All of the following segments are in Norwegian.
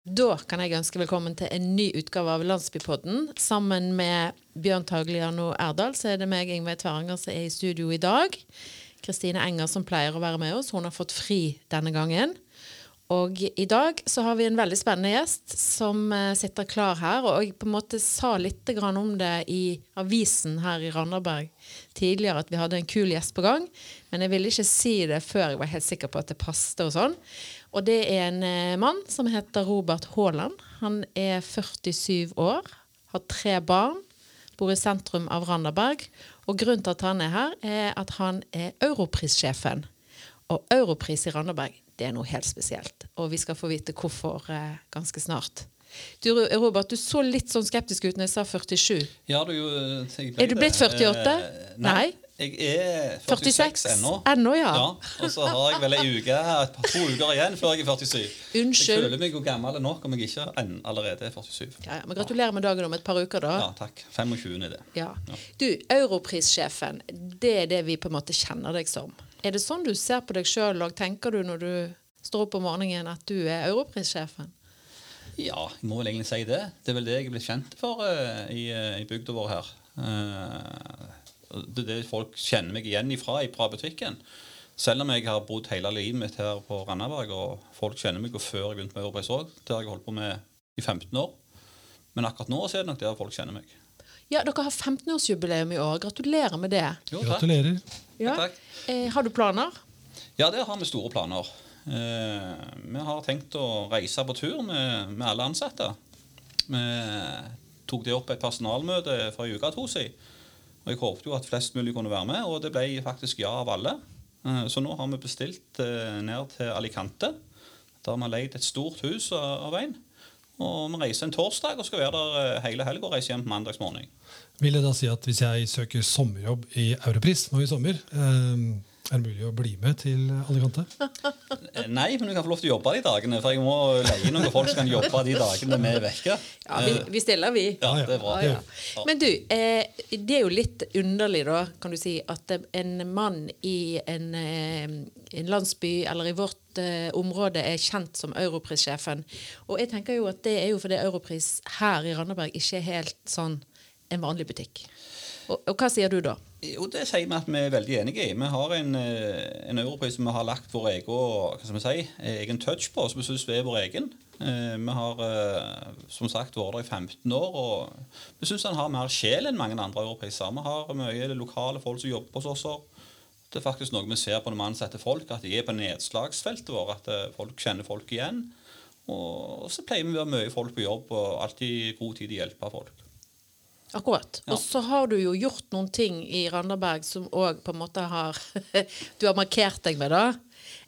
Da kan jeg ønske velkommen til en ny utgave av Landsbypodden. Sammen med Bjørn Tagliano Erdal så er det meg, Ingveig Tveranger, som er i studio i dag. Kristine Enger som pleier å være med oss. Hun har fått fri denne gangen. Og i dag så har vi en veldig spennende gjest som eh, sitter klar her. Og jeg på en måte sa litt om det i avisen her i Randaberg tidligere, at vi hadde en kul gjest på gang. Men jeg ville ikke si det før jeg var helt sikker på at det passet og sånn. Og det er en eh, mann som heter Robert Haaland. Han er 47 år, har tre barn, bor i sentrum av Randaberg. Og grunnen til at han er her, er at han er Europrissjefen. Og Europris i Randaberg, det er noe helt spesielt. Og vi skal få vite hvorfor eh, ganske snart. Du, Robert, du så litt sånn skeptisk ut når jeg sa 47. Ja, du, er du blitt 48? Eh, nei. nei. Jeg er 46, 46 ennå. ennå ja. ja. Og så har jeg vel ei uke, et par, to uker igjen før jeg er 47. Unnskyld. Jeg føler meg jo gammel nok om jeg ikke allerede er 47. Ja, ja, men Gratulerer med dagen om et par uker, da. Ja, takk. 25. er det. Ja. Du, Europrissjefen, det er det vi på en måte kjenner deg som. Er det sånn du ser på deg sjøl og tenker du når du står opp om morgenen at du er Europrissjefen? Ja, jeg må vel egentlig si det. Det er vel det jeg er blitt kjent for uh, i, uh, i bygda vår her. Uh, det er det folk kjenner meg igjen ifra fra butikken. Selv om jeg har bodd hele livet mitt her på Randaberg, og folk kjenner meg og før jeg begynte med Europeis òg. Det har jeg holdt på med i 15 år. Men akkurat nå så er det nok der folk kjenner meg. Ja, Dere har 15-årsjubileum i år. Gratulerer med det. Jo, Gratulerer. Ja. Takk. Eh, har du planer? Ja, der har vi store planer. Eh, vi har tenkt å reise på tur med, med alle ansatte. Vi tok det opp på et personalmøte for en uke eller to siden. Og Jeg håpet jo at flest mulig kunne være med, og det ble faktisk ja av alle. Eh, så nå har vi bestilt eh, ned til Alicante. Der vi har leid et stort hus av en. Og vi reiser en torsdag og skal være der eh, hele helga og reise hjem på mandagsmorgen. Vil det da si at hvis jeg søker sommerjobb i Europris nå i sommer, er det mulig å bli med til Alicante? Eh, nei, men du kan få lov til å jobbe de dagene. For jeg må leie noen folk som kan jobbe de dagene vi er vekke. Ja, vi, vi stiller, vi. Ja, det er bra. Ja, ja. Men du, eh, det er jo litt underlig, da, kan du si, at en mann i en, eh, en landsby eller i vårt eh, område er kjent som Europris-sjefen. Og jeg tenker jo at det er jo fordi Europris her i Randaberg ikke er helt sånn en vanlig butikk. Og, og hva sier du da? Jo, Det sier vi at vi er veldig enige i. Vi har en, eh, en europris som vi har lagt vår egen, si, egen touch på, som vi syns er vår egen. Eh, vi har eh, som sagt vært der i 15 år, og vi syns han har mer sjel enn mange andre europriser. Vi har mye lokale folk som jobber hos oss. Det er faktisk noe vi ser på når vi ansetter folk, at de er på nedslagsfeltet vårt. At folk kjenner folk igjen. Og så pleier vi å være mye folk på jobb og alltid god tid til å hjelpe folk. Akkurat. Ja. Og så har du jo gjort noen ting i Randaberg som òg på en måte har Du har markert deg med, da.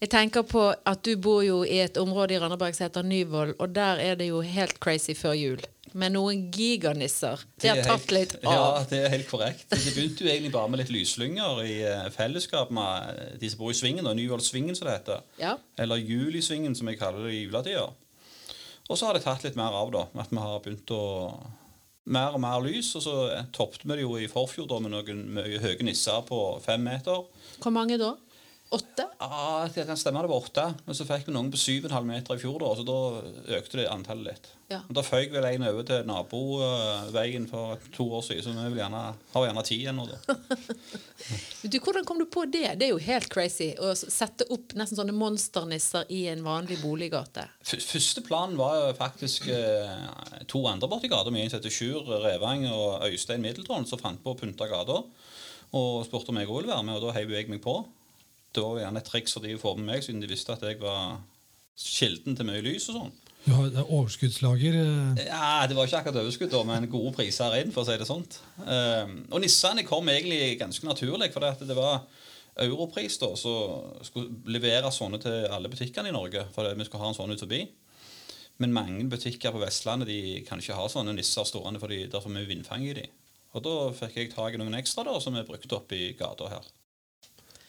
Jeg tenker på at du bor jo i et område i Randaberg som heter Nyvoll, og der er det jo helt crazy før jul. Med noen giganisser. Det, har tatt litt av. Ja, det er helt korrekt. Det begynte jo egentlig bare med litt lyslynger i eh, fellesskap med de som bor i Svingen, og Nyvollsvingen, som det heter. Ja. Eller Julisvingen, som jeg kaller det i juletida. Og så har det tatt litt mer av, da. At vi har begynt å mer og mer lys. Og så toppet vi det jo i forfjor med noen mye høye nisser på fem meter. Hvor mange da? Åtte? Ja, det kan stemme det var åtte. Men så fikk vi noen på syv og en halv meter i fjor, da, så da økte det antallet litt. Ja. Da føyk vel en over til naboveien for to år siden, så vi gjerne, har gjerne ti igjen nå, da. du, hvordan kom du på det? Det er jo helt crazy å sette opp nesten sånne monsternisser i en vanlig boliggate. Første planen var jo faktisk eh, to andre borti gata en som heter Sjur Revang og Øystein Middeltårn, som fant på å pynte gata. Og spurte om jeg òg ville være med, og da heiv jeg meg på det var gjerne et triks for de å få med meg, siden de visste at jeg var kilden til mye lys og sånn. Du har overskuddslager? Eh. Ja, Det var ikke akkurat overskudd, men gode priser inn, for å si det sånt. Um, og nissene kom egentlig ganske naturlig, for det var europris da, så skulle levere sånne til alle butikkene i Norge. for vi skulle ha en sånn ut forbi. Men mange butikker på Vestlandet de kan ikke ha sånne nisser stående, for det er for mye vindfang i de. Og da fikk jeg tak i noen ekstra da, som er brukt opp i gata her.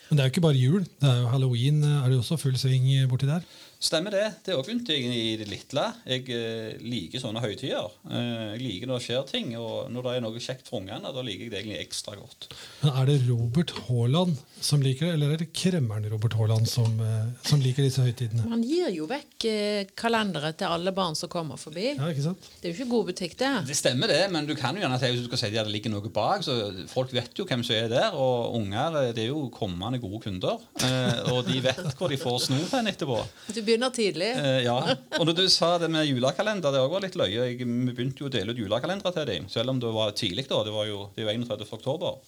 Men det er jo ikke bare jul. Det er jo halloween. Er det også full sving borti der? Stemmer det. Det er også jeg i det lille. Jeg eh, liker sånne høytider. Eh, jeg liker når det skjer ting, og når det er noe kjekt for ungene, da liker jeg det egentlig ekstra godt. Men Er det Robert Haaland som liker det, eller er det kremmeren Robert Haaland som, eh, som liker disse høytidene? Man gir jo vekk eh, kalendere til alle barn som kommer forbi. Ja, ikke sant? Det er jo ikke god butikk, det. Det stemmer, det, men du kan jo gjerne si hvis du skal si at det ligger noe bak. så Folk vet jo hvem som er der, og unger det er jo kommende gode kunder. Eh, og de vet hvor de får hen etterpå. Du begynner tidlig. Eh, ja, og når du sa det med julekalender, det var litt løye. Jeg, vi begynte jo å dele ut julekalendere til dem, selv om det var tidlig da. Det var jo, det jo 31. oktober.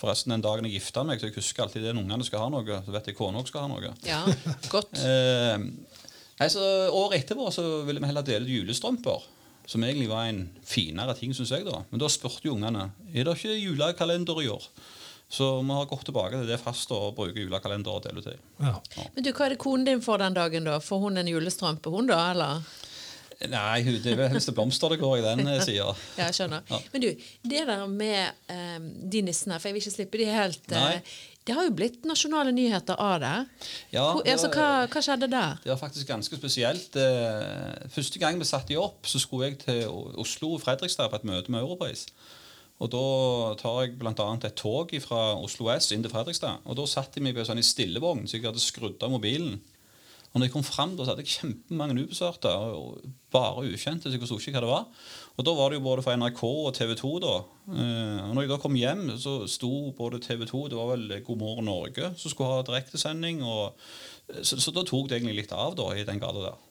Forresten, den dagen jeg gifta meg, så jeg husker alltid det når ungene skal ha noe, så vet jeg kona skal ha noe. Ja, godt. Eh, nei, så Året etterpå så ville vi heller dele ut julestrømper. Som egentlig var en finere ting, syns jeg. da. Men da spurte jo ungene er det ikke julekalender i år. Så vi har gått tilbake til det fast og bruker julekalender og deler ut til. Ja. Men du, hva er det konen din får den dagen, da? Får hun en julestrømpe, hun da, eller? Nei, det er vel helst blomster det går i den eh, sida. Ja, jeg skjønner. Ja. Men du, det der med um, de nissene, for jeg vil ikke slippe de helt Nei. Det har jo blitt nasjonale nyheter av det. Ja, Hvor, altså, hva, hva skjedde der? Det var faktisk ganske spesielt. Første gang vi satte de opp, så skulle jeg til Oslo og Fredrikstad på et møte med Europris. Og Da tar jeg bl.a. et tog fra Oslo S inn til Fredrikstad. Og Da satt jeg meg på en sånn stillevogn, så jeg hadde skrudd av mobilen. Og når jeg kom fram, da så hadde jeg kjempemange ubesvarte, og bare ukjente. så jeg så ikke hva det var. Og Da var det jo både fra NRK og TV 2. da. Eh, Og når jeg da kom hjem, så sto både TV 2 Det var vel God morgen Norge som skulle ha direktesending. og så, så da tok det egentlig litt av da, i den gata der.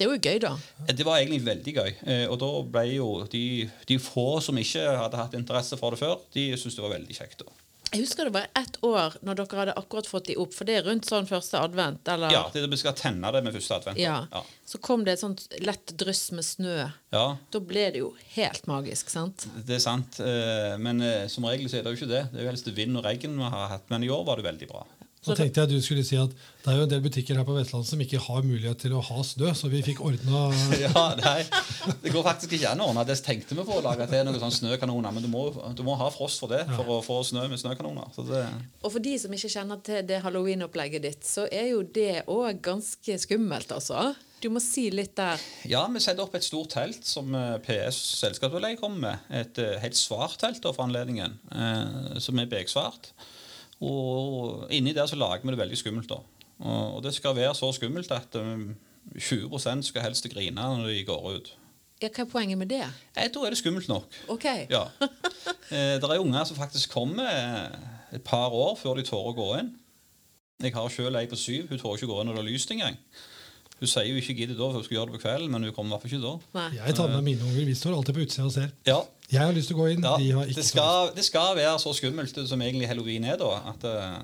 Det er jo gøy, da. Det var egentlig veldig gøy. Eh, Og da ble jo de, de få som ikke hadde hatt interesse for det før, de syntes det var veldig kjekt. da. Jeg husker det var ett år når dere hadde akkurat fått de opp, for det er rundt sånn første advent, eller Ja, det, Vi skal tenne det med første advent. Ja. Ja. Så kom det et sånt lett dryss med snø. ja, Da ble det jo helt magisk, sant? det er sant. Eh, Men eh, som regel så er det jo ikke det. Det er jo helst vind og regn vi har hatt. Men i år var det veldig bra. Nå tenkte jeg at du skulle si at det er jo en del butikker her på Vestlandet som ikke har mulighet til å ha snø, så vi fikk ordna Ja, nei, Det går faktisk ikke an å ordne. Det tenkte vi på å lage til noen sånn snøkanoner, men du må, du må ha frost for det for å få snø med snøkanoner. Så det, Og for de som ikke kjenner til det halloween-opplegget ditt, så er jo det òg ganske skummelt, altså. Du må si litt der. Ja, vi setter opp et stort telt som eh, PS selskapsutleie kommer med. Et eh, helt svart telt for anledningen, eh, som er beksvart. Og inni der så lager vi det veldig skummelt. da. Og, det skal være så skummelt at eh, 20 skal helst grine når de går ut. Ja, hva er poenget med det? Jeg tror er det skummelt nok. OK. Ja. Eh, det er unger som faktisk kommer eh, et par år før de tør å gå inn. Jeg har sjøl ei på syv. Hun tør ikke gå inn når det er lyst engang. Hun sier jo ikke gidder da, for hun skal gjøre det på kvelden, men hun kommer i hvert fall ikke da. Nei. Jeg tar med mine unger. Vi står alltid på utsida og ser. Ja, Jeg har lyst til å gå inn. ja de har ikke det, skal, det skal være så skummelt som egentlig halloween er, da. At eh,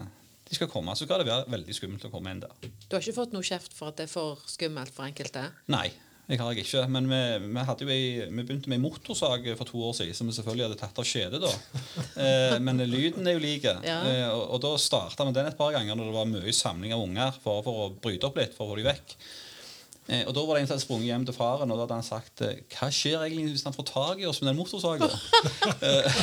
de skal komme. Så skal det være veldig skummelt å komme inn der. Du har ikke fått noe kjeft for at det er for skummelt for enkelte? Nei, jeg har jeg ikke. Men vi, vi, hadde jo ei, vi begynte med ei motorsag for to år siden, som vi selvfølgelig hadde tatt av skjedet da. Eh, men lyden er jo lik. Ja. Eh, og, og da starta vi den et par ganger når det var mye samling av unger, for, for å bryte opp litt, for å få dem vekk. Eh, og Da var det en som hadde sprunget hjem til faren, og da hadde han sagt eh, Hva skjer egentlig hvis han får tak i oss med den motorsaga? eh,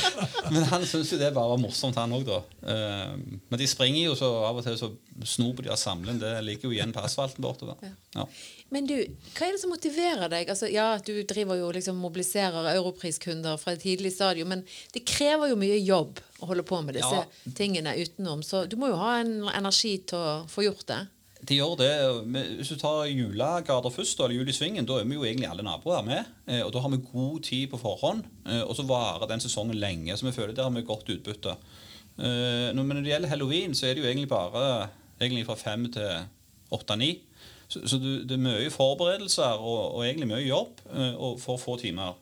men han syntes jo det bare var morsomt, han òg, da. Eh, men de springer jo så av og til så snoper de av samlen. Det ligger jo igjen på asfalten bortover. Ja. Men du, hva er det som motiverer deg? Altså, ja, Du driver jo liksom mobiliserer europriskunder fra et tidlig stadium, men det krever jo mye jobb å holde på med disse Ja. tingene utenom. Så du må jo ha en energi til å få gjort det. De gjør det. Hvis du tar julegarder først, eller jul i svingen, da er vi jo egentlig alle naboer med. Eh, Og da har vi god tid på forhånd, eh, og så varer den sesongen lenge. Så vi føler der har vi godt utbytte. Eh, Men når det gjelder halloween, så er det jo egentlig bare egentlig fra fem til åtte-ni. Så, det er mye forberedelser og, og egentlig mye jobb og for få timer.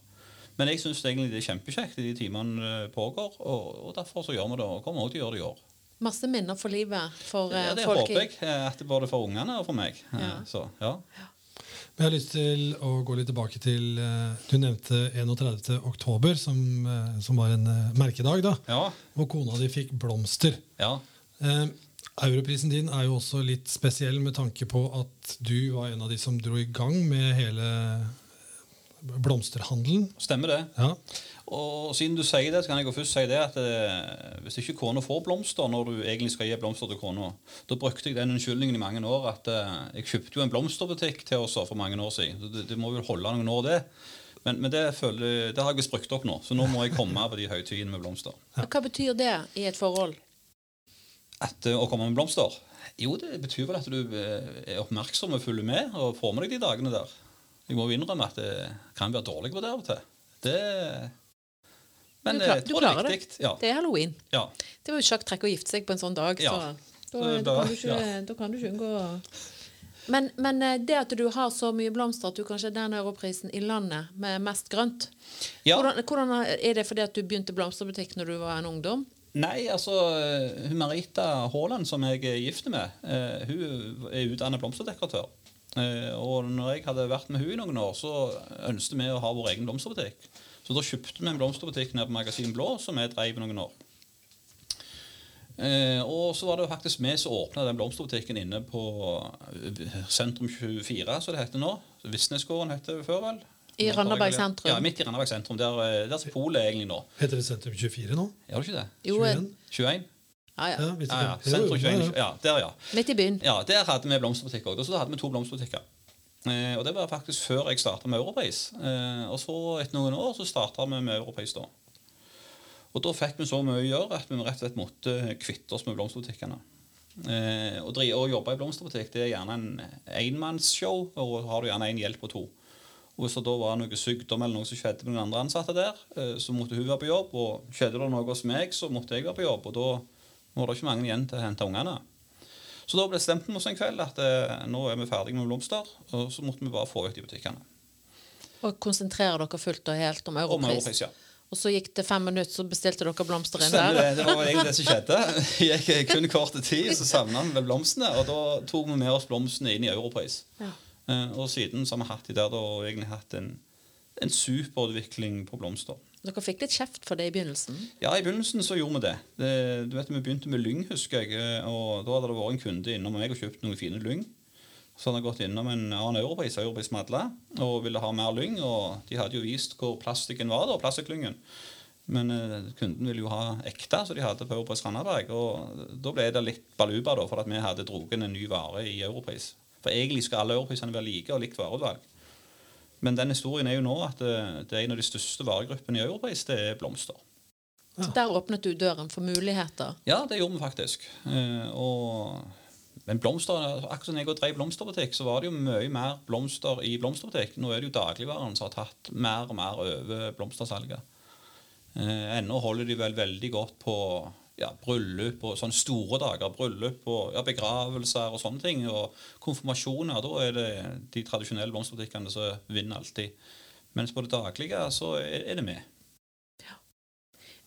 Men jeg syns egentlig det er kjempekjekt de timene pågår, og, og derfor så gjør vi det. Og kommer også til å gjøre det i år. Masse minner for livet for folk. Ja, det folk. håper jeg. eh, At både for ungene og for meg. Eh, Ja. Så, ja. Men jeg har lyst til å gå litt tilbake til eh, Du nevnte 31. oktober, som, eh, som var en eh, merkedag, da. Ja, Hvor kona di fikk blomster. ja. Eh, Europrisen din er jo også litt spesiell med tanke på at du var en av de som dro i gang med hele blomsterhandelen. Stemmer det. Ja. Og siden du sier det, så kan jeg jo først si det at eh, hvis ikke kona får blomster når du egentlig skal gi blomster til kona Da brukte jeg den unnskyldningen i mange år at eh, jeg kjøpte jo en blomsterbutikk til oss for mange år siden. Det, det må vel holde noen år, det. Men, men det, føler, det har jeg brukt opp nå, så nå må jeg komme på de høytidene med blomster. Hva betyr det i et forhold? At, eh, å komme med blomster? Jo, det betyr vel at du eh, er oppmerksom og følger med og får med deg de dagene der. Jeg må jo innrømme at det kan være dårlig på det av og til. Det Men Du klar- du tror det klarer er det. Ja. Det er halloween. ja. Det var jo sjakktrekk å gifte seg på en sånn dag, Ja. så da, da, da- kan du ikke, da kan du ikke unngå men, men eh, det at du har så mye blomster at du kanskje er den europrisen i landet med mest grønt ja. hvordan, hvordan Er det fordi at du begynte blomsterbutikk når du var en ungdom? Nei, altså eh, Marita Haaland, som jeg er gift med, uh, hun er utdannet blomsterdekoratør. Uh, og når jeg hadde vært med hun i noen år, så ønsket vi å ha vår egen blomsterbutikk. Så da kjøpte vi en blomsterbutikk nede på Magasin Blå, som vi drev noen år. Eh, og så var det jo faktisk vi som åpna den blomsterbutikken inne på eh, Sentrum 24, som det heter nå. Visnesgården heter det før, vel? I Randaberg sentrum. Ja, midt i Randaberg sentrum. Der, eh, der er polet egentlig nå. Heter det Sentrum 24 nå? Gjør det ikke det? Jo, 21? 21? ja, ja. Ja, Ja, ja. Sentrum 21. ja, ja. Ja, der, ja. Midt i byen. Ja, Der hadde vi blomsterbutikk òg. Så da hadde vi to blomsterbutikker. Eh, og Det var faktisk før jeg starta med Europris. Eh, og så etter noen år så starta vi med Europris da. Og da fikk vi så mye å gjøre at vi rett og slett måtte kvitte oss med blomsterbutikkene. Eh, å jobbe i blomsterbutikk det er gjerne en enmannsshow, og har du gjerne én hjelp på to. Og det da var noe sykdom eller noe som skjedde med den andre ansatte der, eh, så måtte hun være på jobb. Og skjedde det noe hos meg, så måtte jeg være på jobb. Og da var det ikke mange igjen til å hente ungene. Så da bestemte vi oss en kveld at eh, nå er vi ferdige med blomster, og så måtte vi bare få ut i butikkene. Og konsentrerer dere fullt og helt om europris? Om europris. Ja. Og så gikk det fem minutter, så bestilte dere blomster inn Stemmer der. det. Det var egentlig det som skjedde. Gikk kun kort tid, så savna vi blomstene. Og da tok vi med oss blomstene inn i Europris. Ja. Eh, Og siden så har vi hatt de der da, og egentlig hatt en, en superutvikling på blomster. Dere fikk litt kjeft for det i begynnelsen. Ja, i begynnelsen så gjorde vi det. det du vet, Vi begynte med lyng, husker jeg. eh, Og da hadde det vært en kunde innom meg og kjøpt noen fine lyng. Så hadde han gått innom en annen europris, Europris Madla, og ville ha mer lyng. Og de hadde jo vist hvor plastikken var, da, plastikklyngen. Men eh, kunden ville jo ha ekte, så de hadde på Europris Randaberg. Og da ble det litt baluba, da, for at vi hadde dratt en ny vare i Europris. For egentlig skal alle europrisene være like og likt vareutvalg. Men den historien er jo nå at eh, det er en av de største varegruppene i Europris, det er blomster. Så der åpnet du døren for muligheter. Ja, det gjorde vi faktisk. Eh, og, men blomster, akkurat som jeg drev blomsterbutikk, så var det jo mye mer blomster i blomsterbutikk. Nå er det jo dagligvaren som har tatt mer og mer over blomstersalget. Eh, ennå holder de vel veldig godt på ja, bryllup og sånne store dager. Bryllup og ja, begravelser og sånne ting. Og konfirmasjoner. Da er det de tradisjonelle blomsterbutikkene som vinner alltid. Mens på det daglige så er, det vi.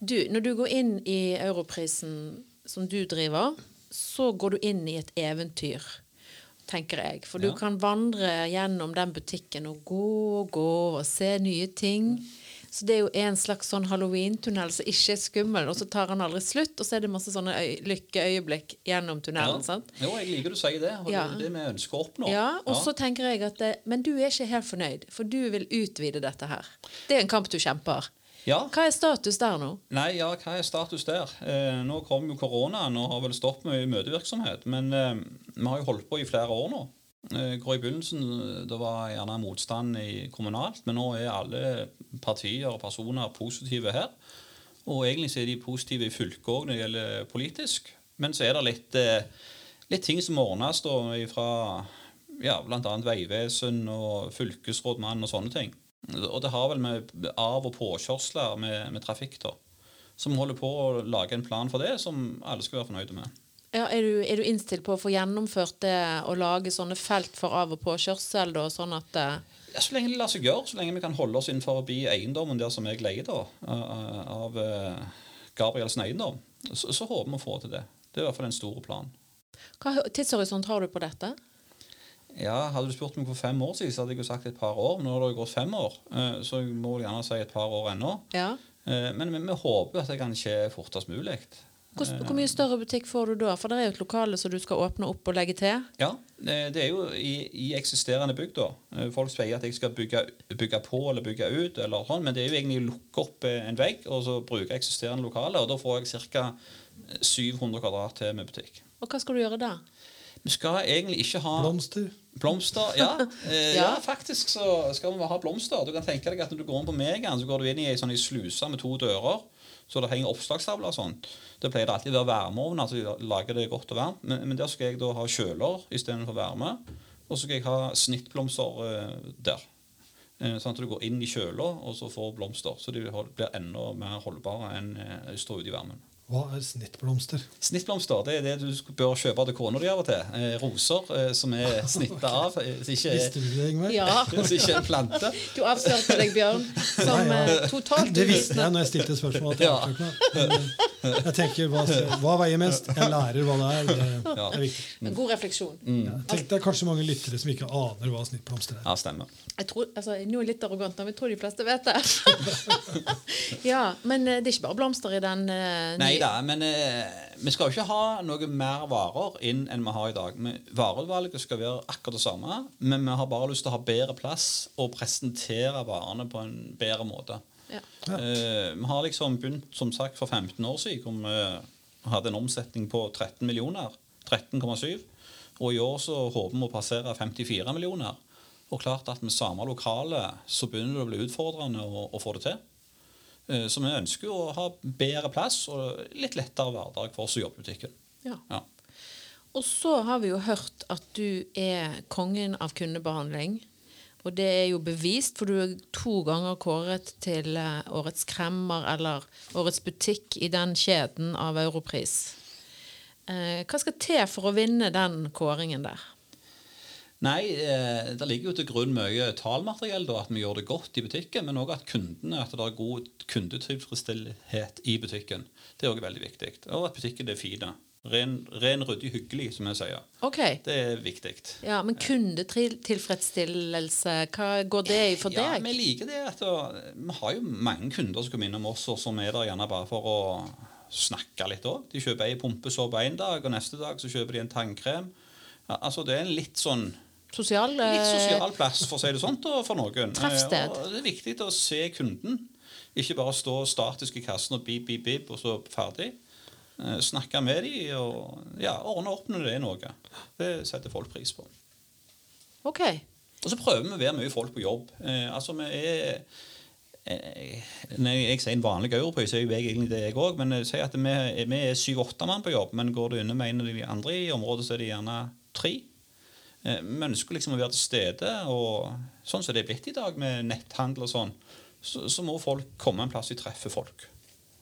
Du, når du går inn i Europrisen som du driver, så går du inn i et eventyr, tenker jeg. For du Ja. kan vandre gjennom den butikken og gå og gå og se nye ting. Så det er jo en slags sånn halloween-tunnel som ikke er skummel, og så tar han aldri slutt, og så er det masse sånne øy lykkeøyeblikk gjennom tunnelen. sant? Jo, jeg liker du sier det. Og Ja. det er det vi ønsker å oppnå. Ja, og så tenker jeg at det, Men du er ikke helt fornøyd, for du vil utvide dette her. Det er en kamp du kjemper. Ja. Hva er status der nå? Nei, ja, hva er status der? Eh, nå kom jo koronaen og har vel stoppet mye møtevirksomhet. Men eh, vi har jo holdt på i flere år nå. Eh, hvor I begynnelsen det var gjerne motstand i kommunalt, men nå er alle partier og personer positive her. Og egentlig så er de positive i fylket òg når det gjelder politisk. Men så er det litt, eh, litt ting som ordnes da fra ja, bl.a. Vegvesen og fylkesrådmann og sånne ting. Og det har vel med av- og påkjørsler med, med trafikk, da. Som holder på å lage en plan for det, som alle skal være fornøyde med. Ja, er, du, er du innstilt på å få gjennomført det å lage sånne felt for av- og påkjørsel, da, sånn at uh... Ja, Så lenge det lar seg gjøre, så lenge vi kan holde oss innenfor eiendommen der som jeg leier da, av av, eh, Gabrielsen eiendom, så, så håper vi å få til det. Det er i hvert fall en stor plan. Hva tidshorisont har du på dette? Ja, Hadde du spurt meg for fem år siden, så hadde jeg jo sagt et par år. Nå har det jo gått fem år, eh, så jeg må gjerne si et par år ennå. Ja. Eh, Men vi, vi håper at det kan skje fortest mulig. Hvor, hvor mye større butikk får du da? For det er jo et lokale som du skal åpne opp og legge til. Ja, eh, det er jo i, i eksisterende bygg, da. Eh, Folk sier at jeg skal bygge, bygge på eller bygge ut, eller sånn, men det er jo egentlig å lukke opp eh, en vegg og så bruke eksisterende lokale. Og da får jeg ca. 700 kvadrat til med butikk. Og hva skal du gjøre da? Vi skal egentlig ikke ha Blomster. Blomster, ja. Eh, ja. Ja. faktisk så skal vi ha blomster. Du kan tenke deg at Når du går inn på Megan, så går du inn i ei sånn ei sluse med to dører. Så det henger oppslagstavler og sånt. Det pleier det alltid å være varmeovn, altså lager det godt og varmt. Men, men der skal jeg da ha kjøler istedenfor varme. Og så skal jeg ha snittblomster eh, der. Eh, sånn at du går inn i kjøla og så får blomster. Så de blir enda mer holdbare enn eh, de står ute i varmen. Hva er snittblomster? Snittblomster det er det du bør kjøpe til kona di av og til. Eh, roser eh, som er snitta av. eh, ikke Visste du det, Ingvar? Ja, ikke en plante. du avslørte deg, Bjørn, som Nei, ja. totalt Det visste jeg når jeg stilte spørsmål. Til Ja. Jeg tenker, hva, hva veier mest? Jeg lærer hva det er. Det Ja. er viktig. God refleksjon. Mm. Tenk, det er kanskje mange lyttere som ikke aner hva snittblomster er. Ja, stemmer. Jeg tror, altså, nå er jeg litt arrogant, men jeg tror de fleste vet det. ja, Men det er ikke bare blomster i den eh, Nei da, men eh, vi skal jo ikke ha noe mer varer inn enn vi har i dag. Men Vareutvalget skal være akkurat det samme, men vi har bare lyst til å ha bedre plass og presentere varene på en bedre måte. Ja. Eh, vi har liksom begynt som sagt for 15 år siden, hvor vi hadde en omsetning på 13 millioner. 13,7. Og i år så håper vi å passere 54 millioner. Og klart at med samme lokale så begynner det å bli utfordrende å, å få det til. Eh, Så vi ønsker jo å ha bedre plass og litt lettere hverdag for oss i butikken. Ja. Ja. Og så har vi jo hørt at du er kongen av kundebehandling. Og det er jo bevist, for du er to ganger kåret til eh, Årets kremmer eller Årets butikk i den kjeden av Europris. Eh, hva skal til for å vinne den kåringen der? Nei, eh, det ligger jo til grunn mye tallmateriell, da, at vi gjør det godt i butikken, men òg at kundene, at det er god kundetilfredsstillhet i butikken. Det er òg veldig viktig. Og at butikken er fin. Ren, ren, ryddig, hyggelig, som jeg sier. Okay. Det er viktig. ja, Men kundetilfredsstillelse, hva går det i for Ja, deg? vi liker det at da, Vi har jo mange kunder som kommer innom oss, og som er der gjerne bare for å snakke litt òg. De kjøper ei pumpesåpe en dag, og neste dag så kjøper de en tannkrem. Ja, altså Det er en litt sånn Sosial, Litt eh, sosial plass, for å si det sånn, og for noen. Treffsted. Eh, og Det er viktig å se kunden. Ikke bare stå statisk i kassen og bip, bip, bip, og så ferdig. Eh, Snakke med dem og ja, ordne opp når det er noe. Det setter folk pris på. Ok. Og så prøver vi å være mye folk på jobb. Altså, vi er Når jeg sier en vanlig europris, så er jeg egentlig det jeg òg. Men jeg sier at vi, vi er syv-åtte mann på jobb. Men går du med en av de andre i området, så er det gjerne tre. Eh, Vi ønsker liksom å være til stede, og sånn som det er blitt i dag med netthandel og sånn, så, så må folk komme en plass de treffer folk,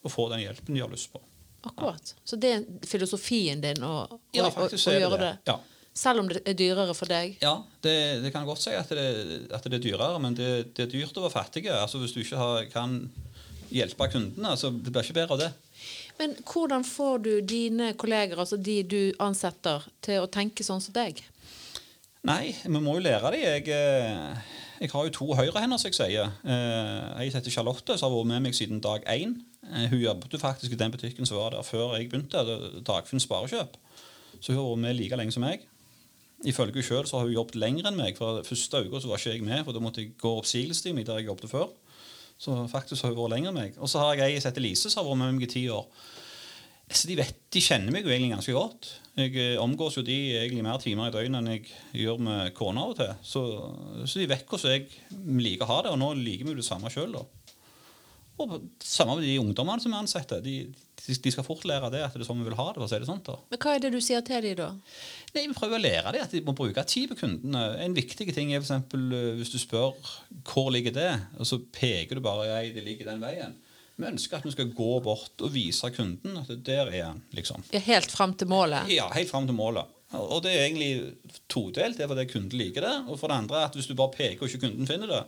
og få den hjelpen de har lyst på. Akkurat. Så det er filosofien din å, å, Ja, å, å gjøre det. det? Ja. Selv om det er dyrere for deg? Ja, det, det kan godt si at det, at det er dyrere, men det, det er dyrt å være fattig. Altså, hvis du ikke har, kan hjelpe kundene, så det blir ikke bedre av det. Men hvordan får du dine kolleger, altså de du ansetter, til å tenke sånn som deg? Nei, vi må jo lære dem. Jeg, eh, jeg har jo to høyrehender, som jeg sier. Eh, Ei heter Charlotte, som har vært med meg siden dag én. Eh, Hun jobbet jo faktisk i den butikken som var der før jeg begynte, Dagfinn Sparekjøp. Så hun har vært med like lenge som meg. Ifølge hun sjøl har hun jobbet lenger enn meg. For første uka var ikke jeg med, for da måtte jeg gå oppsigelsestid der jeg jobbet før. Så faktisk har hun vært lenger enn meg. Og så har jeg ei som heter Lise, som har vært med meg i ti år. Så de, vet, de kjenner meg jo egentlig ganske godt. Jeg eh, omgås jo de egentlig mer timer i døgnet enn jeg gjør med kona av og til. Så, så de vet hvordan jeg liker å ha det, og nå liker vi det samme sjøl. Og samme med de ungdommene som er ansatte. De, de, de skal fort lære det at det er sånn vi vil ha det. for å si det sånt da. Men hva er det du sier til dem da? Nei, Vi prøver å lære dem at de må bruke tid på kundene. En viktig ting er eksempel, eh, hvis du spør hvor ligger det, og så peker du bare ja, det ligger den veien. Vi ønsker at vi skal gå bort og vise kunden at der er han. liksom. Ja, Helt fram til målet? Ja, helt fram til målet. Og det er egentlig todelt. Det er fordi kunden liker det. Og for det andre at hvis du bare peker og ikke kunden finner det,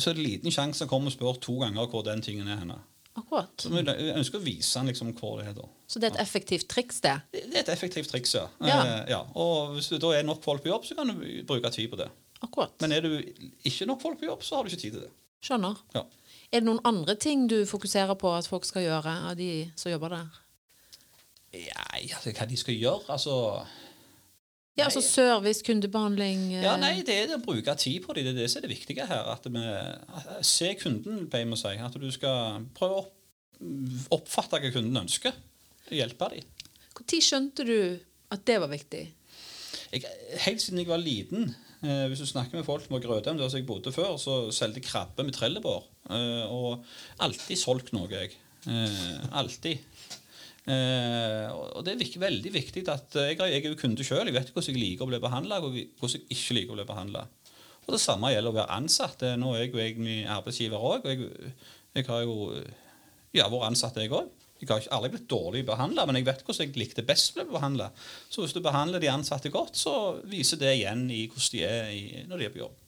så er det liten sjanse han kommer og spør to ganger hvor den tingen er henne. Akkurat. Så vi ønsker å vise han liksom hvor det er. da. Så det er et effektivt triks, det? Det det er et effektivt triks, ja. Ja. Eh, ja. Og hvis det da er nok folk på jobb, så kan du bruke tid på det. Akkurat. Men er du ikke nok folk på jobb, så har du ikke tid til det. Skjønner. Ja. Er det noen andre ting du fokuserer på at folk skal gjøre, av de som jobber der? Ja, altså, hva de skal gjøre, altså Ja, altså service, kundebehandling eh, Ja, nei, det er det å bruke tid på det. Det er det som er det viktige her. At vi at- Se kunden, pleier vi å si. At du skal prøve å opp, oppfatte hva kunden ønsker. Hjelpe dem. Når skjønte du at det var viktig? Jeg, helt siden jeg var liten eh, Hvis du snakker med folk som Grødem, der jeg bodde før, så solgte jeg krabbe med trellebår. Eh, og alltid solgt noe, jeg. Eh, alltid. Eh, og det er vik veldig viktig at eh, jeg, jeg er jo kunde sjøl. Jeg vet hvordan jeg liker å bli behandla, og hvordan jeg ikke liker å bli behandla. Og det samme gjelder å være ansatt. Eh, Nå er jeg jo egentlig arbeidsgiver òg. Og jeg, jeg har jo ja, vært ansatt, jeg òg. Jeg har aldri blitt dårlig behandla, men jeg vet hvordan jeg likte best å bli behandla. Så hvis du behandler de ansatte godt, så viser det igjen i hvordan de er i, når de er på jobb.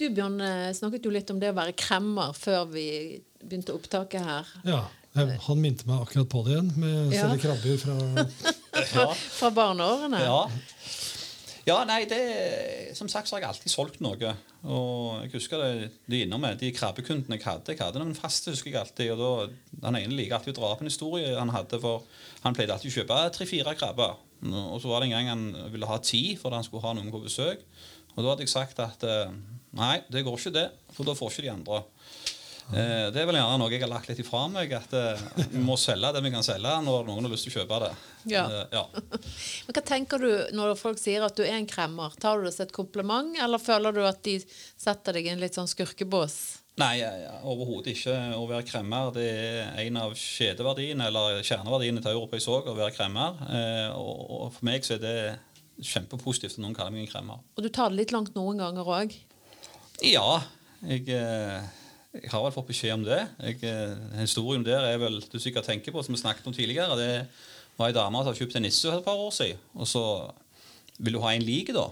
Du Bjørn, eh, snakket jo litt om det å være kremmer før vi begynte opptaket her. Ja, jeg, Han minte meg akkurat på det igjen, med å Ja. krabber fra Ja. Fra barneårene. Ja. Ja, nei, det Som sagt så har jeg alltid solgt noe. Og jeg husker det, de innom meg, de krabbekundene jeg hadde. Jeg hadde noen faste, husker jeg alltid. Og da, Han ene liker alltid å dra opp en historie han hadde, for han pleide alltid å kjøpe tre-fire krabber. Og så var det en gang han ville ha ti fordi han skulle ha noen på besøk. Og da hadde jeg sagt at eh, nei, det går ikke det, for da får ikke de andre. Eh, det er vel gjerne noe jeg har lagt litt ifra meg, at eh, vi må selge det vi kan selge når noen har lyst til å kjøpe det. Ja. Eh, ja. Men Hva tenker du når folk sier at du er en kremmer? Tar du det som et kompliment, eller føler du at de setter deg i en litt sånn skurkebås? Nei, overhodet ikke. Å være kremmer det er en av kjedeverdiene, eller kjerneverdiene til Europris òg, å være kremmer. Eh, og, og for meg så er det kjempepositivt at noen kaller meg en kremmer. Og du tar det litt langt noen ganger òg? Ja, jeg, eh, jeg har vel fått beskjed om det. Jeg, eh, historien der er vel du sikkert tenker på, som vi snakket om tidligere. Det var ei dame som hadde kjøpt en nisse et par år siden. Og så ville hun ha en lik, da.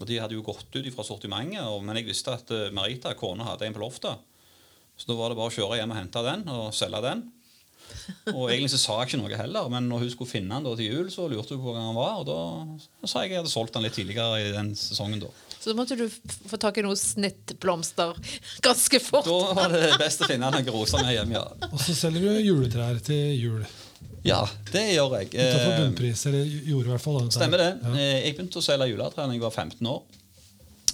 Og de hadde jo gått ut fra sortimentet. Men jeg visste at eh, Marita, kona, hadde en på loftet. Så da var det bare å kjøre hjem og hente den og selge den. Og egentlig så sa jeg ikke noe heller, men når hun skulle finne den til jul, så lurte hun på hvor han var. Og da sa jeg at jeg hadde solgt den litt tidligere i den sesongen. da. Så da måtte du få tak i noen snittblomster ganske fort. Da var det best å finne noen roser med hjem, ja. Og så selger du juletrær til jul. Ja, det gjør jeg. Utenfor Eh, bunnpris. Eller gjorde i hvert fall. Stemmer det. Ja. Eh, Jeg begynte å selge juletrær da jeg var 15 år.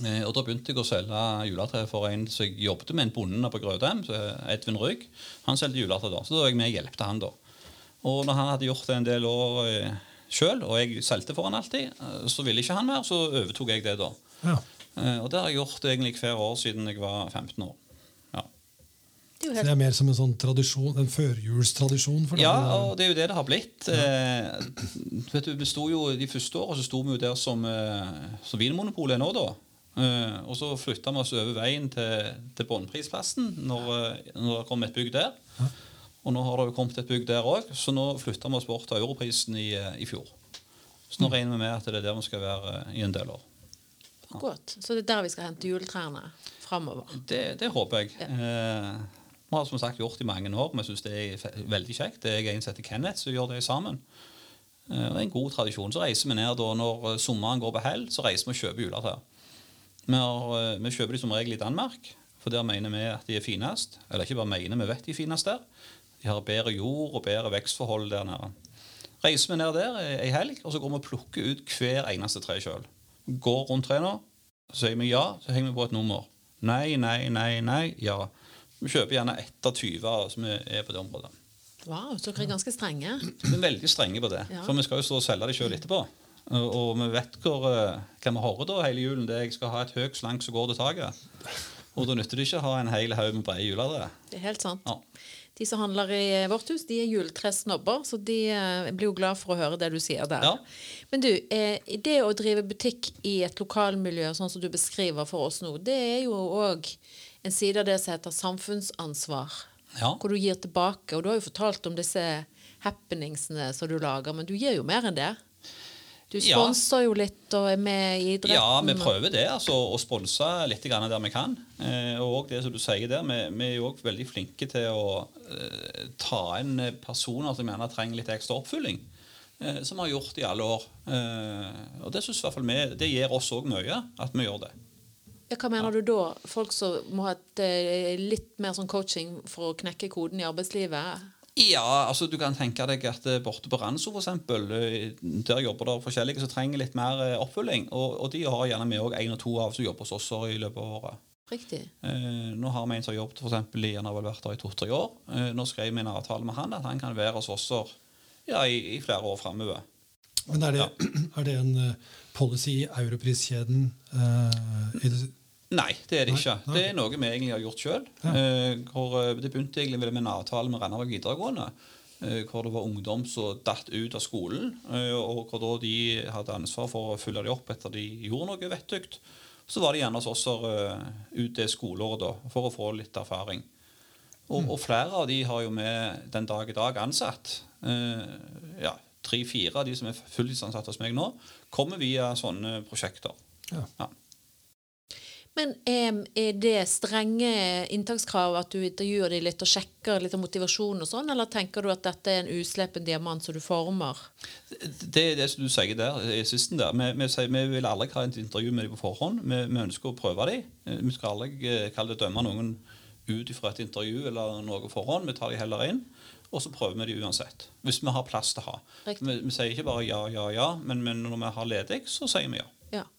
Eh, Og Da begynte jeg å selge juletre for en som jeg jobbet med, en bonde på Grødem, så Edvin Rygg. Han solgte juletre da, så da var jeg med og hjelpte han da. Og når han hadde gjort det en del år sjøl, og jeg solgte for han alltid, så ville ikke han mer, så overtok jeg det da. Ja. Eh, Og det har jeg gjort egentlig hver år siden jeg var 15 år. Ja. Det er det er mer som en sånn tradisjon, en førjulstradisjon for deg? Ja, og det er jo det det har blitt. Eh, vet du, vi sto jo, De første så sto vi jo der som, eh, som Vinmonopolet er nå, da. Eh, og så flytta vi oss over veien til, til Båndprisplassen når, eh, når det kom et bygg der. Og nå har det jo kommet et bygg der òg, så nå flytta vi oss bort til Europrisen i, eh, i fjor. Så nå regner vi med at det er der vi skal være i en del år. Godt. Så det er der vi skal hente juletrærne framover. Det, det håper jeg. Eh, vi har som sagt gjort det i mange år. Vi syns det er veldig kjekt. Det er en som heter Kenneth som gjør det sammen. Eh, det er en god tradisjon. Så reiser vi ned da når eh, sommeren går på hell, så reiser vi og kjøper juletrær. Vi, eh, vi kjøper de som regel i Danmark, for der mener vi at de er finest. Eller ikke bare mener, vi vet de er finest der. De har bedre jord og bedre vekstforhold der nede. Reiser vi ned der ei helg, og så går vi og plukker ut hver eneste tre sjøl. Går rundt trærne, så sier vi ja, så henger vi på et nummer. Nei, nei, nei, nei, ja. Vi kjøper gjerne ett av 20 som er på det området. Wow, så dere er ganske strenge. Vi er veldig strenge på det, Ja. for vi skal jo stå og selge det sjøl etterpå. Og, vi vet hvor, eh, hva vi hører da hele julen. Det er jeg skal ha et høyt slank som går til taket. Og da nytter det ikke å ha en hel haug med brede juletre. Det er helt sant. Ja. De som handler i vårt hus, de er juletresnobber, så de eh, blir jo glad for å høre det du sier der. Ja. Men du, eh, det å drive butikk i et lokalmiljø, sånn som du beskriver for oss nå, det er jo òg en side av det som heter samfunnsansvar. Ja. Hvor du gir tilbake. Og du har jo fortalt om disse happeningsene som du lager, men du gir jo mer enn det. Du Ja. jo litt og er med i idretten. Ja, vi prøver det, altså, å sponse litt der vi kan. Eh, og det som du sier der, vi, er jo også veldig flinke til å eh, ta inn personer som gjerne trenger litt ekstra oppfylling. Eh, som vi har gjort i alle år. Og det synes i hvert fall vi, det gir oss òg mye, at vi gjør det. Ja, hva mener du da? Folk som må ha et, litt mer sånn coaching for å knekke koden i arbeidslivet? Ja, altså du kan tenke deg at borte på Ranso eh, der jobber det forskjellige som trenger litt mer oppfølging. Og, og de har gjerne med òg én og to av som jobber hos oss i løpet av året. Riktig. Eh, nå har vi en som har jobbet for eksempel, i, han har vel vært der i to-tre år. Eh, nå skrev vi en avtale med han at han kan være hos oss ja, i, i flere år framover. Men er det, er det en eh, policy i Europris-kjeden? eh, i det- Nei, det er det Nei, ikke. nei. Det er noe vi egentlig har gjort sjøl. Ja. det begynte egentlig med en avtale med Randaberg videregående. eh, hvor det var ungdom som datt ut av skolen, eh, og hvor da de hadde ansvar for å følge dem opp etter de gjorde noe vettugt. Så var de gjerne hos oss eh, ut det skoleåret da, for å få litt erfaring. Og, Mm. og flere av de har jo med den dag i dag ansatt. Uh, ja, Tre-fire av de som er fulltidsansatt hos meg nå, kommer via sånne prosjekter. Ja. Ja. Men er det strenge inntakskrav at du intervjuer dem litt og sjekker litt av motivasjon og sånn, eller tenker du at dette er en uslepen diamant som du former? Det er det som du sier der, i sisten der. Vi, vi, vi vil aldri ha et intervju med dem på forhånd. Vi, vi ønsker å prøve dem. Vi skal aldri eh, kalle det dømme noen ut fra et intervju eller noe forhånd. Vi tar dem heller inn, og så prøver vi dem uansett. Hvis vi har plass til å ha. Vi, vi sier ikke bare ja, ja, ja, men, men når vi har ledig, så sier vi ja.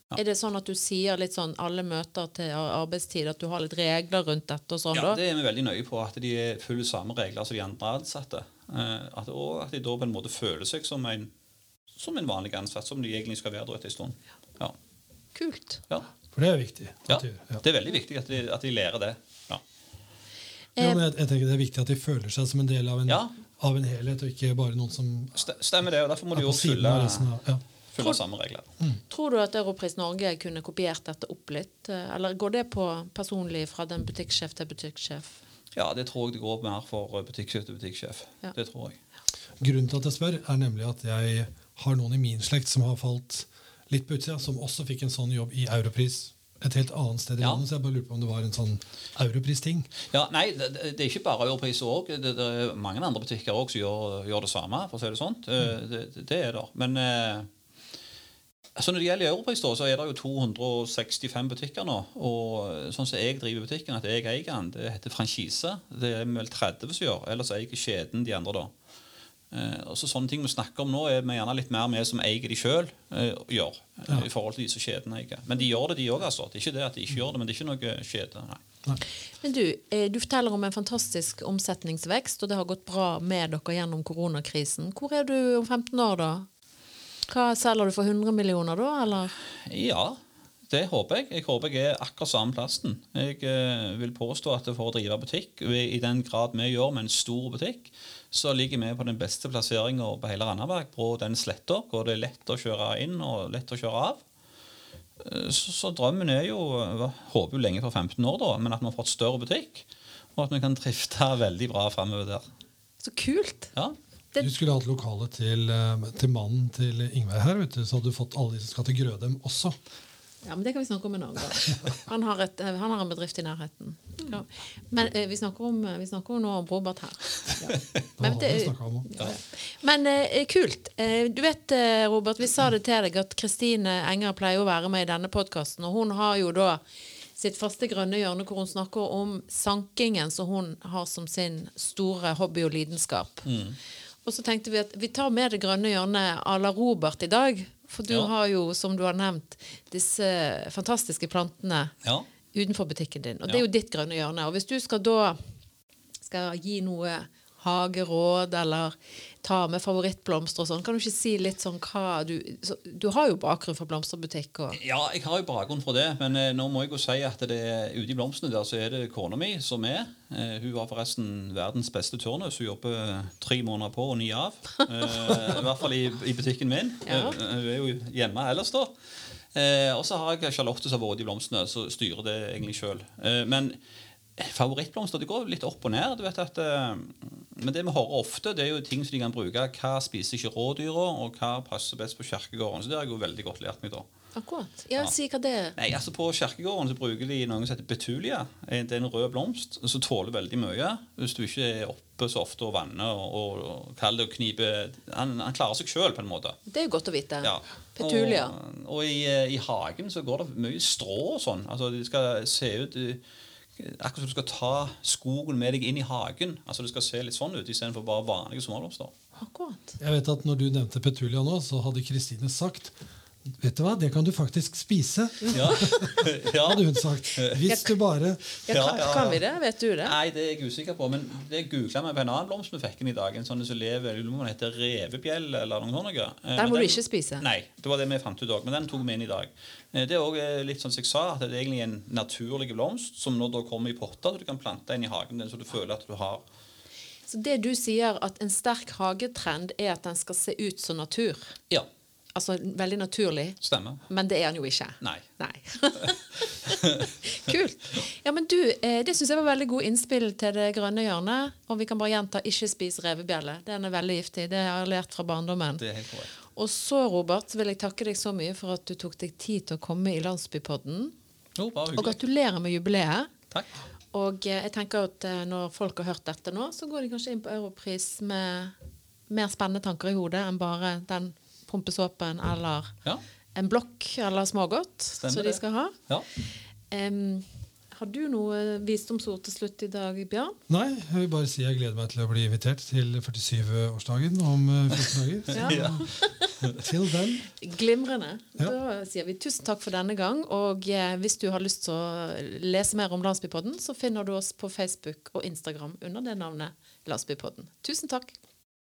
Ja. Er det sånn at du sier litt sånn alle møter til arbeidstid, at du har litt regler rundt dette og sånn Ja, da? Det er vi veldig nøye på, at de følger samme regler som de andre ansatte. Eh, at, og at de da på en måte føler seg som en, som en vanlig ansatt, som de egentlig skal være etter en stund. Ja. Kult. Ja. For det er viktig. Ja, de ja. Det er veldig viktig at de, at de lærer det. Ja. Ja, men jeg, jeg tenker Det er viktig at de føler seg som en del av en, Ja. av en helhet, og ikke bare noen som Stemmer det, og derfor må de jo følge, følge samme regler. Tror du at Europris Norge kunne kopiert dette opp litt? eh, Eller går det på personlig fra den butikksjef til butikksjef? Ja, det tror jeg det går mer for butikksjef til butikksjef. Ja. Det tror jeg. Grunnen til at jeg spør, er nemlig at jeg har noen i min slekt som har falt litt på utsida, som også fikk en sånn jobb i Europris et helt annet sted i Ja. landet. Så jeg bare lurer på om det var en sånn Europris-ting. Ja, nei, det, det er ikke bare Europris òg. Det, det er mange andre butikker også som gjør, gjør det samme. for å si Det sånt. Mm. Det, det, det er det. Men eh, altså når det gjelder Europris, så er det jo 265 butikker nå. Og sånn som jeg driver butikken, at jeg eier den, det heter franchise. Det er vel 30 som gjør. Ellers eier kjeden de andre, da. Eh, og så Sånne ting vi snakker om nå, er vi gjerne litt mer med som eier de sjøl, eh, gjør. eh, Ja. I forhold til de som kjeden eier. Men de gjør det, de òg. Altså. Det er ikke det at de ikke gjør det, men det er ikke noe kjede. nei. Nei. Men du, eh, du forteller om en fantastisk omsetningsvekst, og det har gått bra med dere gjennom koronakrisen. Hvor er du om 15 år, da? Hva Selger du for 100 millioner da, eller? Ja, det håper jeg. Jeg håper jeg er akkurat samme plassen. Jeg eh, vil påstå at for å drive butikk, i den grad vi gjør med en stor butikk, så ligger vi på den beste plasseringa på hele Randaberg, på den sletta, hvor det er lett å kjøre inn og lett å kjøre av. Eh, Så, så drømmen er jo jeg Håper jo lenge for 15 år, da, men at vi har fått større butikk, og at vi kan drifte veldig bra framover der. Så kult! Ja. Det- Du skulle hatt lokale til, eh, til mannen til Ingveig her, vet du, så hadde du fått alle de som skal til Grødem også. Ja, men Det kan vi snakke om en annen gang. Han har, et, eh, han har en bedrift i nærheten. Ja. Men eh, vi snakker om, vi snakker om nå om Robert her. Ja. Men, det, ja. Men eh, kult. Du vet, Robert, vi sa det til deg at Kristine Enger pleier å være med i denne podkasten. Og hun har jo da sitt faste grønne hjørne hvor hun snakker om sankingen som hun har som sin store hobby og lidenskap. Og så tenkte vi at vi tar med det grønne hjørnet à la Robert i dag. For du Ja. har jo, som du har nevnt, disse fantastiske plantene ja. utenfor butikken din. Og det er jo ditt grønne hjørne. Og hvis du skal da skal gi noe hageråd eller ta med favorittblomster og sånn, kan du ikke si litt sånn hva du så, Du har jo bakgrunn fra blomsterbutikk og Ja, jeg har jo bakgrunn for det, men eh, nå må jeg jo si at det er ute i blomstene der så er det kona mi som er. Eh, hun var forresten verdens beste turnus. Hun jobber tre måneder på og ni av. Eh, I hvert fall i, i butikken min. Ja. Eh, hun er jo hjemme ellers, da. Eh, og så har jeg Charlotte som har vært i blomstene, så styrer det egentlig sjøl. Eh, men favorittblomster det går litt opp og ned. du vet at eh, Men det vi hører ofte, det er jo ting som de kan bruke. Hva spiser ikke rådyra, og hva passer best på kjerkegården. Så det har jeg jo veldig godt lært meg da. Akkurat. Ja, si hva det er. Nei, altså På kjerkegården så bruker de noe som heter betulia. Det er en rød blomst som tåler veldig mye. Hvis du ikke er oppe så ofte og vanner og, og, kaller det og kniper han, han klarer seg sjøl, på en måte. Det er jo godt å vite. Ja. Petulia. Og, og i, eh, i hagen så går det mye strå og sånn. Altså Det skal se ut eh, akkurat som du skal ta skogen med deg inn i hagen. Altså Det skal se litt sånn ut istedenfor bare vanlige sommerblomster. Akkurat. Jeg vet at når du nevnte petulia nå, så hadde Kristine sagt Vet du hva, det kan du faktisk spise, Ja, ja. hadde hun sagt. Hvis du bare Ja, Ja, kan, kan vi det? Vet du det? Nei, det er jeg usikker på. Men det googla vi på en annen blomst vi fikk inn i dag. En sånn som lever den heter revebjell eller noe sånt. Der Den må men du ikke spise. Nei, det var det vi fant ut òg. Men den tok vi inn i dag. Eh, Det er også litt sånn som jeg sa, at det er egentlig en naturlig blomst som nå da kommer i potter, så du kan plante inn i hagen din så du føler at du har Så det du sier at en sterk hagetrend er at den skal se ut som natur. Ja, Altså veldig naturlig. stemmer. Men det er den jo ikke. Nei. Nei. Kult. Ja, men du, eh, Det syns jeg var veldig god innspill til det grønne hjørnet. Og vi kan bare gjenta 'ikke spis revebjelle'. Den er veldig giftig. Det har jeg lært fra barndommen. Det er helt korrekt. Og så, Robert, vil jeg takke deg så mye for at du tok deg tid til å komme i Landsbypodden. Oh, Og gratulerer med jubileet. Takk. Og eh, jeg tenker at eh, når folk har hørt dette nå, så går de kanskje inn på Europris med mer spennende tanker i hodet enn bare den pumpesåpen eller Ja. en blokk eller smågodt som de skal ha. ja. Em, har du noe visdomsord til slutt i dag, Bjørn? Nei, jeg vil bare si jeg gleder meg til å bli invitert til 47-årsdagen om eh, 14 dager. Ja. Til den. Glimrende. Ja. Da sier vi tusen takk for denne gang. Og eh, hvis du har lyst til å lese mer om Landsbypodden, så finner du oss på Facebook og Instagram under det navnet Landsbypodden. Tusen takk.